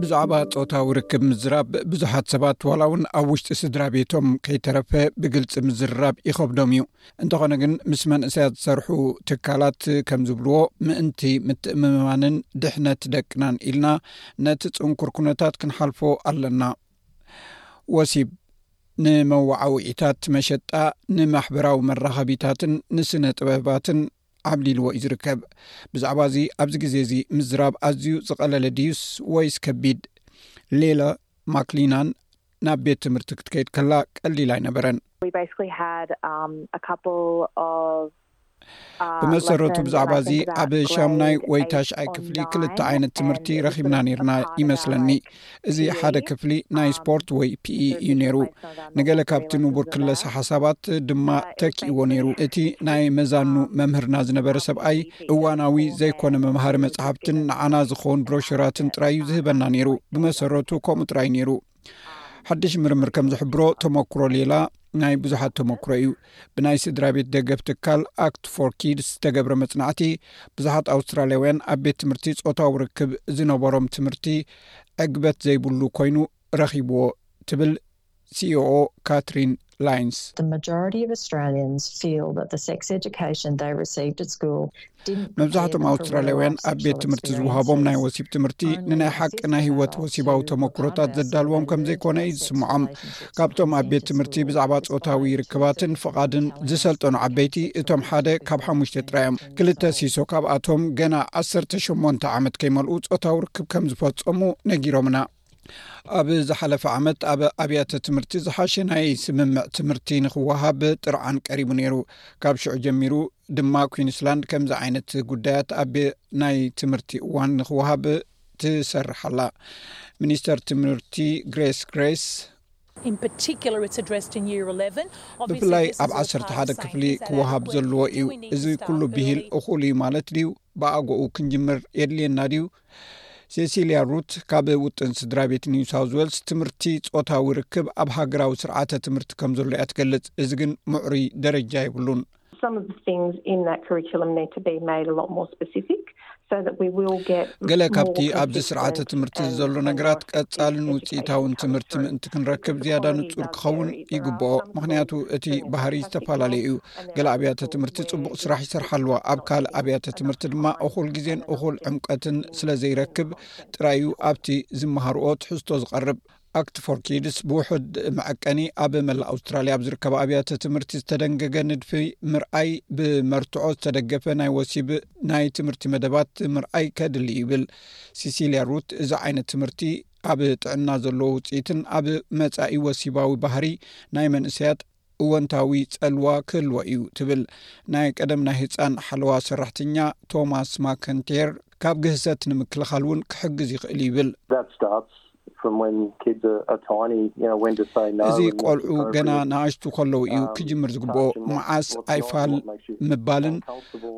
ብዛዕባ ፆታዊ ርክብ ምዝራብ ብዙሓት ሰባት ዋላ እውን ኣብ ውሽጢ ስድራ ቤቶም ከይተረፈ ብግልፂ ምዝርራብ ይኸብዶም እዩ እንተኾነ ግን ምስ መንእሰያት ዝሰርሑ ትካላት ከም ዝብልዎ ምእንቲ ምትእምምማንን ድሕነት ደቅናን ኢልና ነቲ ፅንኩር ኩነታት ክንሓልፎ ኣለና ወሲብ ንመወዓውዒታት መሸጣ ንማሕበራዊ መራኸቢታትን ንስነ ጥበባትን ዓብሊልዎ እዩ ዝርከብ ብዛዕባ እዚ ኣብዚ ግዜ እዚ ምዝራብ ኣዝዩ ዝቐለለ ድዩስ ወይስ ከቢድ ሌላ ማክሊናን ናብ ቤት ትምህርቲ ክትከይድ ከላ ቀሊል ኣይነበረን We basically had um, a couple of ብመሰረቱ ብዛዕባ እዚ ኣብ ሻሙናይ ወይ ታሽዓይ ክፍሊ ክልተ ዓይነት ትምህርቲ ረኪብና ነርና ይመስለኒ እዚ ሓደ ክፍሊ ናይ ስፖርት ወይ ፒኢ እዩ ነይሩ ንገለ ካብቲ ንቡር ክለሰ ሓሳባት ድማ ተኪእዎ ነይሩ እቲ ናይ መዛኑ መምህርና ዝነበረ ሰብኣይ እዋናዊ ዘይኮነ መምሃሪ መፅሓፍትን ንዓና ዝኸውን ብሮሽራትን ጥራይ እዩ ዝህበና ነይሩ ብመሰረቱ ከምኡ ጥራይ ነይሩ ሓድሽ ምርምር ከም ዝሕብሮ ተመክሮ ሌላ ናይ ብዙሓት ተመክሮ እዩ ብናይ ስድራ ቤት ደገፍ ትካል ኣክት ፎር ኪድስ ዝተገብረ መፅናዕቲ ብዙሓት ኣውስትራልያውያን ኣብ ቤት ትምህርቲ ፆታዊ ርክብ ዝነበሮም ትምህርቲ ዕግበት ዘይብሉ ኮይኑ ረኪብዎ ትብል ሲኦኦ ካትሪን Lines። መብዛሕቶም ኣውስትራልያውያን ኣብ ቤት ትምህርቲ ዝውሃቦም ናይ ወሲብ ትምህርቲ ንናይ ሓቂ ናይ ሂወት ወሲባዊ ተመክሮታት ዘዳልዎም ከም ዘይኮነ እዩ ዝስምዖም ካብቶም ኣብ ቤት ትምህርቲ ብዛዕባ ፆታዊ ርክባትን ፍቓድን ዝሰልጠኑ ዓበይቲ እቶም ሓደ ካብ ሓሙሽተ ጥራይ እዮም ክልተ ሲሶ ካብኣቶም ገና ዓሰርተ ሸሞንተ ዓመት ከይመልኡ ፆታዊ ርክብ ከም ዝፈፀሙ ነጊሮምና ኣብ ዝሓለፈ ዓመት ኣብ ኣብያተ ትምህርቲ ዝሓሸ ናይ ስምምዕ ትምህርቲ ንክወሃብ ጥርዓን ቀሪቡ ነይሩ ካብ ሽዑ ጀሚሩ ድማ ኩንስላንድ ከምዚ ዓይነት ጉዳያት ኣብ ናይ ትምህርቲ እዋን ንክወሃብ ትሰርሕ ኣላ ሚኒስተር ትምህርቲ ግሬስ ግሬስ ብፍላይ ኣብ ዓሰርተ ሓደ ክፍሊ ክወሃብ ዘለዎ እዩ እዚ ኩሉ ብሂል እኹል እዩ ማለት ድዩ ብኣግኡ ክንጅምር የድልየና ድዩ ሴሲልያ ሩት ካብ ውጥን ስድራ ቤት ኒው ሳውት ዌልስ ትምህርቲ ፆታዊ ርክብ ኣብ ሃገራዊ ስርዓተ ትምህርቲ ከም ዘሎ እያ ትገልፅ እዚ ግን ምዕሩይ ደረጃ የብሉን ገለ ካብቲ ኣብዚ ስርዓተ ትምህርቲ ዘሎ ነገራት ቀፃልን ውፅኢታውን ትምህርቲ ምእንቲ ክንረክብ ዝያዳ ንፁር ክኸውን ይግብኦ ምክንያቱ እቲ ባህርይ ዝተፈላለዩ እዩ ገለ ኣብያተ ትምህርቲ ፅቡቅ ስራሕ ይሰርሓ ኣለዋ ኣብ ካልእ ኣብያተ ትምህርቲ ድማ እኹል ግዜን እኹል ዕምቀትን ስለ ዘይረክብ ጥራይዩ ኣብቲ ዝመሃርኦ ትሕዝቶ ዝቀርብ ኣክት ፎር ኪድስ ብውሑድ መዐቀኒ ኣብ መላእ ኣውስትራልያ ኣብ ዝርከባ ኣብያተ ትምህርቲ ዝተደንገገ ንድፊ ምርኣይ ብመርትዖ ዝተደገፈ ናይ ወሲብ ናይ ትምህርቲ መደባት ምርኣይ ከድሊ ይብል ሲሲልያ ሩት እዚ ዓይነት ትምህርቲ ኣብ ጥዕና ዘለዎ ውፅኢትን ኣብ መፃኢ ወሲባዊ ባህሪ ናይ መንእሰያት እወንታዊ ጸልዋ ክህልዎ እዩ ትብል ናይ ቀደም ናይ ህጻን ሓለዋ ሰራሕተኛ ቶማስ ማከንቴር ካብ ግህሰት ንምክልኻል እውን ክሕግዝ ይኽእል ይብል እዚ ቆልዑ ገና ንኣሽቱ ከለዉ እዩ um, ክጅምር ዝግብኦ መዓስ ኣይፋል ምባልን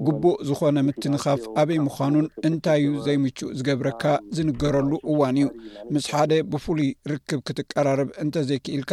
ግቡእ ዝኾነ ምትንኻፍ ኣበይ ምዃኑን እንታይ እዩ ዘይምቹእ ዝገብረካ um, ዝንገረሉ እዋን እዩ ምስ ሓደ ብፍሉይ ርክብ ክትቀራረብ እንተዘይክኢልካ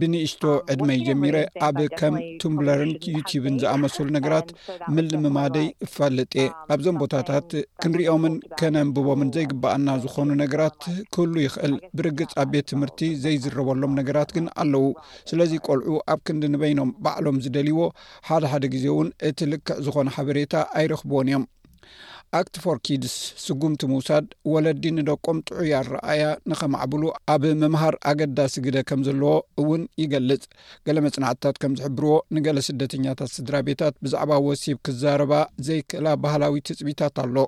ብንእሽቶ ዕድመይ ጀሚረ ኣብ ከም ቱምብለርን ዩቲብን ዝኣመሰሉ ነገራት ምልምማደይ እፋልጥ እየ ኣብዞም ቦታታት ክንሪኦምን ከነንብቦምን ዘይግባኣና ዝኾኑ ነገራት ክህሉ ይኽእል ብርግፅ ኣብ ቤት ትምህርቲ ዘይዝረበሎም ነገራት ግን ኣለው ስለዚ ቆልዑ ኣብ ክንዲ ንበይኖም ባዕሎም ዝደልይዎ ሓደሓደ ግዜ እውን እቲ ልክዕ ዝኾነ ሓበሬታ ኣይረኽብዎን እዮም ኣክት ፎር ኪድስ ስጉምቲ ምውሳድ ወለዲ ንደቆም ጥዑይ ኣረኣያ ንኸማዕብሉ ኣብ ምምሃር ኣገዳሲ ግደ ከም ዘለዎ እውን ይገልጽ ገለ መጽናዕትታት ከም ዝሕብርዎ ንገለ ስደተኛታት ስድራ ቤታት ብዛዕባ ወሲብ ክዛረባ ዘይክእላ ባህላዊ ትፅቢታት ኣሎ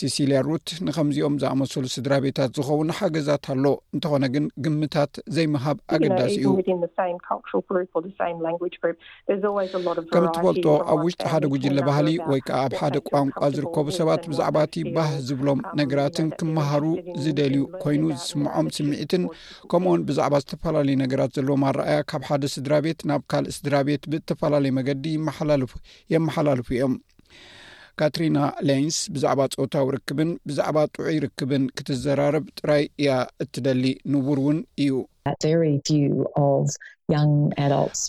ሲሲልያ ሩት ንከምዚኦም ዝኣመሰሉ ስድራ ቤታት ዝኸውን ሓገዛት ኣሎ እንተኾነ ግን ግምታት ዘይምሃብ ኣገዳሲ እዩ ከም እትፈልጦ ኣብ ውሽጢ ሓደ ጉጅለ ባህሊ ወይ ከዓ ኣብ ሓደ ቋንቋ ዝርከቡ ሰባት ብዛዕባ እቲ ባህ ዝብሎም ነገራትን ክመሃሩ ዝደልዩ ኮይኑ ዝስምዖም ስምዒትን ከምኡውን ብዛዕባ ዝተፈላለዩ ነገራት ዘለዎም ኣረኣያ ካብ ሓደ ስድራ ቤት ናብ ካልእ ስድራ ቤት ብእተፈላለዩ መገዲ ይመሓላልፉ የመሓላልፉ እዮም ካትሪና ሌንስ ብዛዕባ ፆታዊ ርክብን ብዛዕባ ጥዑይ ርክብን ክትዘራርብ ጥራይ እያ እትደሊ ንቡር እውን እዩ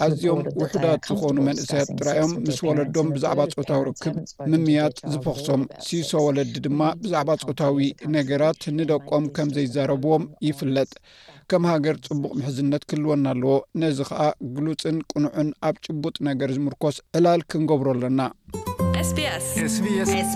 ኣዝዮም ውሑዳት ዝኾኑ መንእሰያት ጥራዮም ምስ ወለዶም ብዛዕባ ፆታዊ ርክብ ምምያጥ ዝፈኽሶም ሲሶ ወለዲ ድማ ብዛዕባ ፆታዊ ነገራት ንደቆም ከም ዘይዛረብዎም ይፍለጥ ከም ሃገር ፅቡቅ ምሕዝነት ክህልወና ኣለዎ ነዚ ከዓ ግሉፅን ቅኑዕን ኣብ ጭቡጥ ነገር ዝምርኮስ ዕላል ክንገብሮ ኣለናስስስስስስስስ